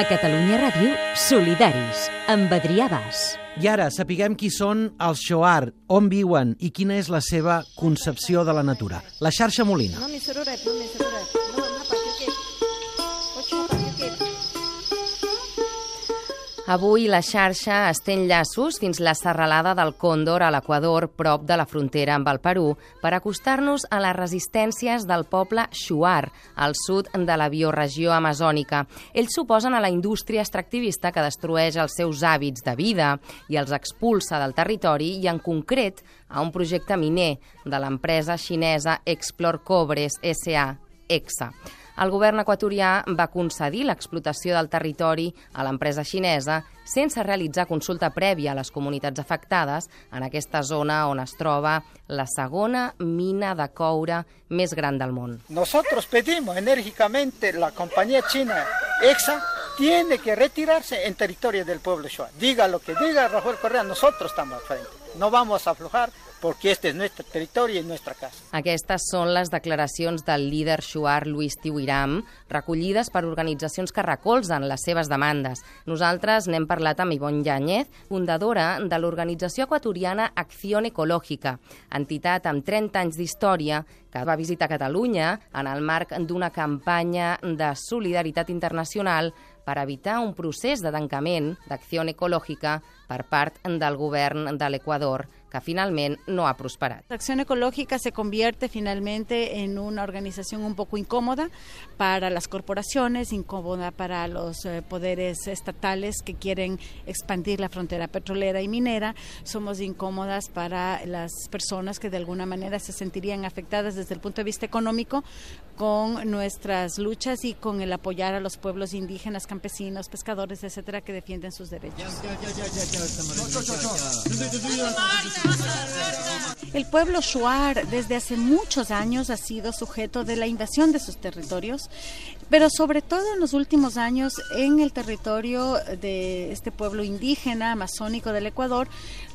A Catalunya Ràdio, Solidaris, amb Adrià Bas. I ara sapiguem qui són els Shoar, on viuen i quina és la seva concepció de la natura. La xarxa Molina. No mi sururet, no mi sururet. No, no, pa Avui la xarxa estén llaços fins la serralada del Còndor a l'Equador, prop de la frontera amb el Perú, per acostar-nos a les resistències del poble Shuar, al sud de la bioregió amazònica. Ells suposen a la indústria extractivista que destrueix els seus hàbits de vida i els expulsa del territori i, en concret, a un projecte miner de l'empresa xinesa Explore Cobres S.A., EXA. El govern equatorià va concedir l'explotació del territori a l'empresa xinesa sense realitzar consulta prèvia a les comunitats afectades en aquesta zona on es troba la segona mina de coure més gran del món. Nosotros pedimos enérgicamente la compañía china EXA tiene que retirarse en territorio del pueblo Shuar. Diga lo que diga Rafael Correa, nosotros estamos al frente. No vamos a aflojar porque este es nuestro territorio y nuestra casa. Aquestes són les declaracions del líder Shuar Luis Tiwiram, recollides per organitzacions que recolzen les seves demandes. Nosaltres n'hem parlat amb Ivonne Yáñez, fundadora de l'organització equatoriana Acción Ecològica, entitat amb 30 anys d'història que va visitar Catalunya en el marc d'una campanya de solidaritat internacional per evitar un procés de tancament d'acció ecològica per part del govern de l'Equador, que finalment no ha prosperat. La acción ecológica se convierte finalmente en una organización un poco incómoda para las corporaciones, incómoda para los eh, poderes estatales que quieren expandir la frontera petrolera y minera. Somos incómodas para las personas que de alguna manera se sentirían afectadas desde el punto de vista económico con nuestras luchas y con el apoyar a los pueblos indígenas, campesinos, pescadores, etcétera, que defienden sus derechos. El pueblo Shuar desde hace muchos años ha sido sujeto de la invasión de sus territorios, pero sobre todo en los últimos años en el territorio de este pueblo indígena amazónico del Ecuador,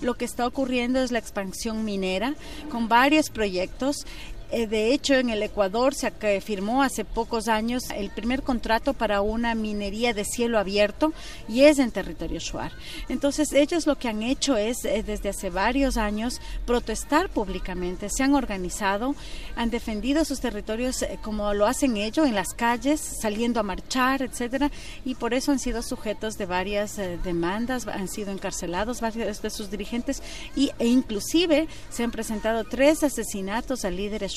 lo que está ocurriendo es la expansión minera con varios proyectos eh, de hecho, en el Ecuador se ac- firmó hace pocos años el primer contrato para una minería de cielo abierto y es en territorio Shuar. Entonces, ellos lo que han hecho es, eh, desde hace varios años, protestar públicamente. Se han organizado, han defendido sus territorios eh, como lo hacen ellos en las calles, saliendo a marchar, etcétera, y por eso han sido sujetos de varias eh, demandas, han sido encarcelados varios de sus dirigentes y, e inclusive se han presentado tres asesinatos a líderes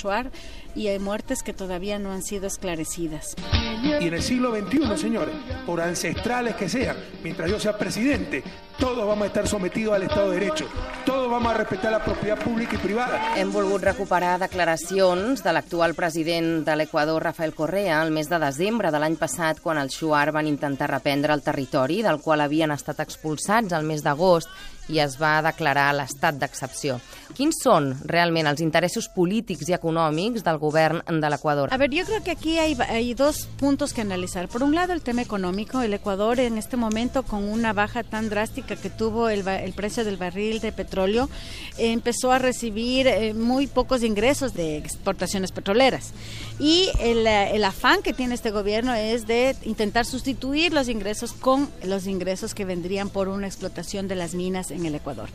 Y hay muertes que todavía no han sido esclarecidas. Y en el siglo XXI, señores, por ancestrales que sean, mientras yo sea presidente, todos vamos a estar sometidos al Estado de Derecho. Todos vamos a respetar la propiedad pública y privada. Hem volgut recuperar declaracions de l'actual president de l'Equador, Rafael Correa, el mes de desembre de l'any passat, quan els Shuar van intentar reprendre el territori, del qual havien estat expulsats el mes d'agost, i es va declarar l'estat d'excepció. Quins són realment els interessos polítics i econòmics del govern de l'Equador? A ver, yo creo que aquí hay, hay dos puntos que analizar. Por un lado, el tema económico. El Ecuador en este momento, con una baja tan drástica que tuvo el, precio del barril de petróleo, empezó a recibir eh, muy pocos ingresos de exportaciones petroleras. Y el, eh, el afán que tiene este gobierno es de intentar sustituir los ingresos con los ingresos que vendrían por una explotación de las minas en el Ecuador.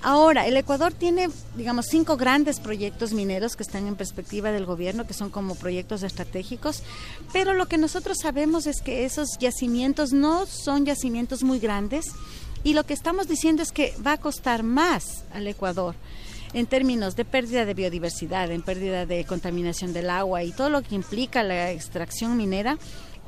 Ahora, el Ecuador tiene, digamos, cinco grandes proyectos mineros que están en perspectiva del gobierno, que son como proyectos estratégicos, pero lo que nosotros sabemos es que esos yacimientos no son yacimientos muy grandes y lo que estamos diciendo es que va a costar más al Ecuador en términos de pérdida de biodiversidad, en pérdida de contaminación del agua y todo lo que implica la extracción minera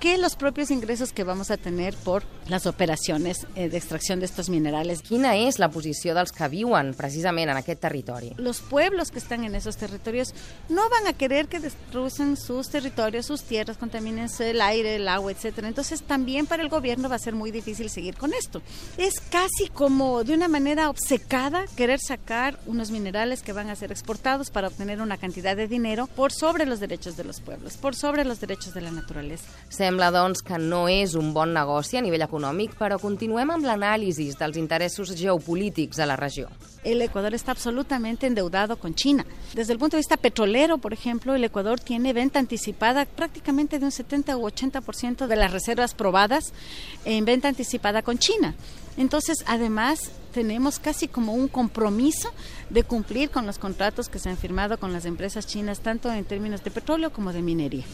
que los propios ingresos que vamos a tener por las operaciones eh, de extracción de estos minerales. Quina és la posició dels que viuen precisament en aquest territori? Los pueblos que están en esos territorios no van a querer que destruyan sus territorios, sus tierras, contaminen el aire, el agua, etcétera. Entonces también para el gobierno va a ser muy difícil seguir con esto. Es casi como de una manera obcecada querer sacar unos minerales que van a ser exportados para obtener una cantidad de dinero por sobre los derechos de los pueblos, por sobre los derechos de la naturaleza. Sembla, doncs, que no és un bon negoci a nivell econòmic, però continuem amb l'anàlisi dels interessos geopolítics a la regió. El Ecuador está absolutamente endeudado con China. Desde el punto de vista petrolero, por ejemplo, el Ecuador tiene venta anticipada prácticamente de un 70 u 80% de las reservas probadas en venta anticipada con China. Entonces, además, tenemos casi como un compromiso de cumplir con los contratos que se han firmado con las empresas chinas, tanto en términos de petróleo como de minería.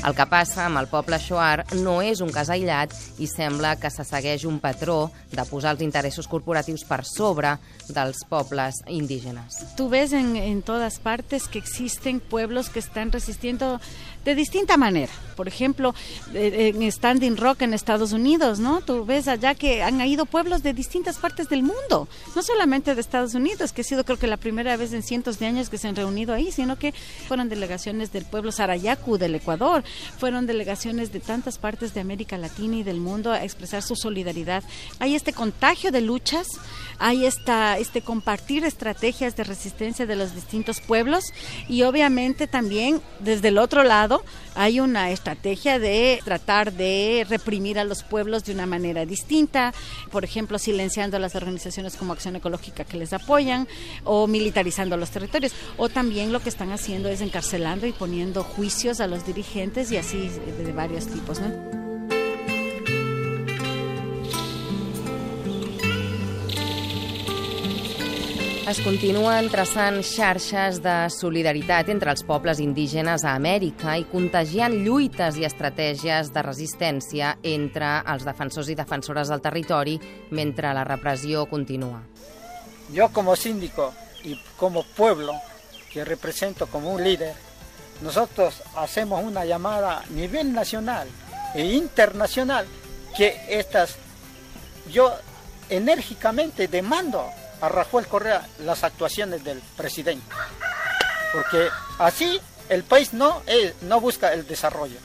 El que passa amb el poble Xoar no és un cas aïllat i sembla que se segueix un patró de posar els interessos corporatius per sobre dels pobles indígenes. Tú ves en, en todas partes que existen pueblos que están resistiendo de distinta manera. Por ejemplo, eh, en Standing Rock en Estados Unidos, ¿no? Tú ves allá que han ido pueblos de distintas partes del mundo, no solamente de Estados Unidos, que ha sido creo que la primera vez en cientos de años que se han reunido ahí, sino que fueron delegaciones del pueblo Sarayaku del Ecuador, fueron delegaciones de tantas partes de América Latina y del mundo a expresar su solidaridad. Hay este contagio de luchas, hay este compartir estrategias de resistencia de los distintos pueblos y obviamente también desde el otro lado hay una estrategia de tratar de reprimir a los pueblos de una manera distinta, por ejemplo, silenciando a las organizaciones como Acción Ecológica que les apoyan o militarizando los territorios. O también lo que están haciendo es encarcelando y poniendo juicios a los dirigentes y así de varios tipos. ¿no? Es continuen traçant xarxes de solidaritat entre els pobles indígenes a Amèrica i contagiant lluites i estratègies de resistència entre els defensors i defensores del territori mentre la repressió continua. Yo como síndico y como pueblo que represento como un líder, nosotros hacemos una llamada a nivel nacional e internacional que estas, yo enérgicamente demando a Rafael Correa las actuaciones del presidente. Porque así el país no, eh, no busca el desarrollo.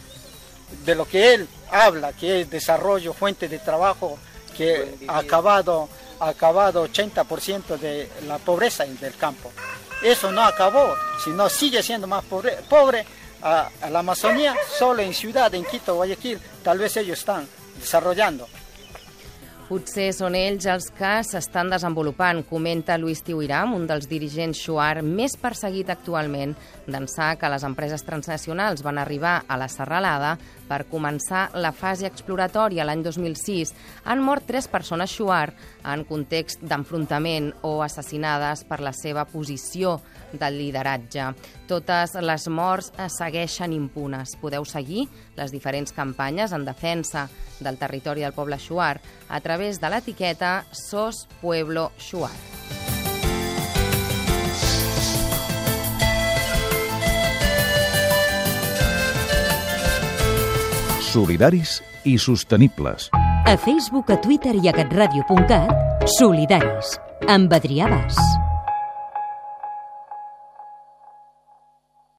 De lo que él habla, que es desarrollo, fuente de trabajo, que ha acabado, ha acabado 80% de la pobreza del campo. Eso no acabó, sino sigue siendo más pobre, pobre a, la Amazonía, solo en ciudad, en Quito, Guayaquil, tal vez ellos están desarrollando. Potser són ells els que s'estan desenvolupant, comenta Luis Tiuiram, un dels dirigents Shuar més perseguit actualment, d'ençà que les empreses transnacionals van arribar a la serralada per començar la fase exploratòria l'any 2006. Han mort tres persones Shuar en context d'enfrontament o assassinades per la seva posició del lideratge. Totes les morts segueixen impunes. Podeu seguir les diferents campanyes en defensa del territori del poble Shuar a través de l'etiqueta SOS Pueblo Shuar. Solidaris i sostenibles. A Facebook, a Twitter i a catradio.cat, Solidaris, amb Adrià Bas.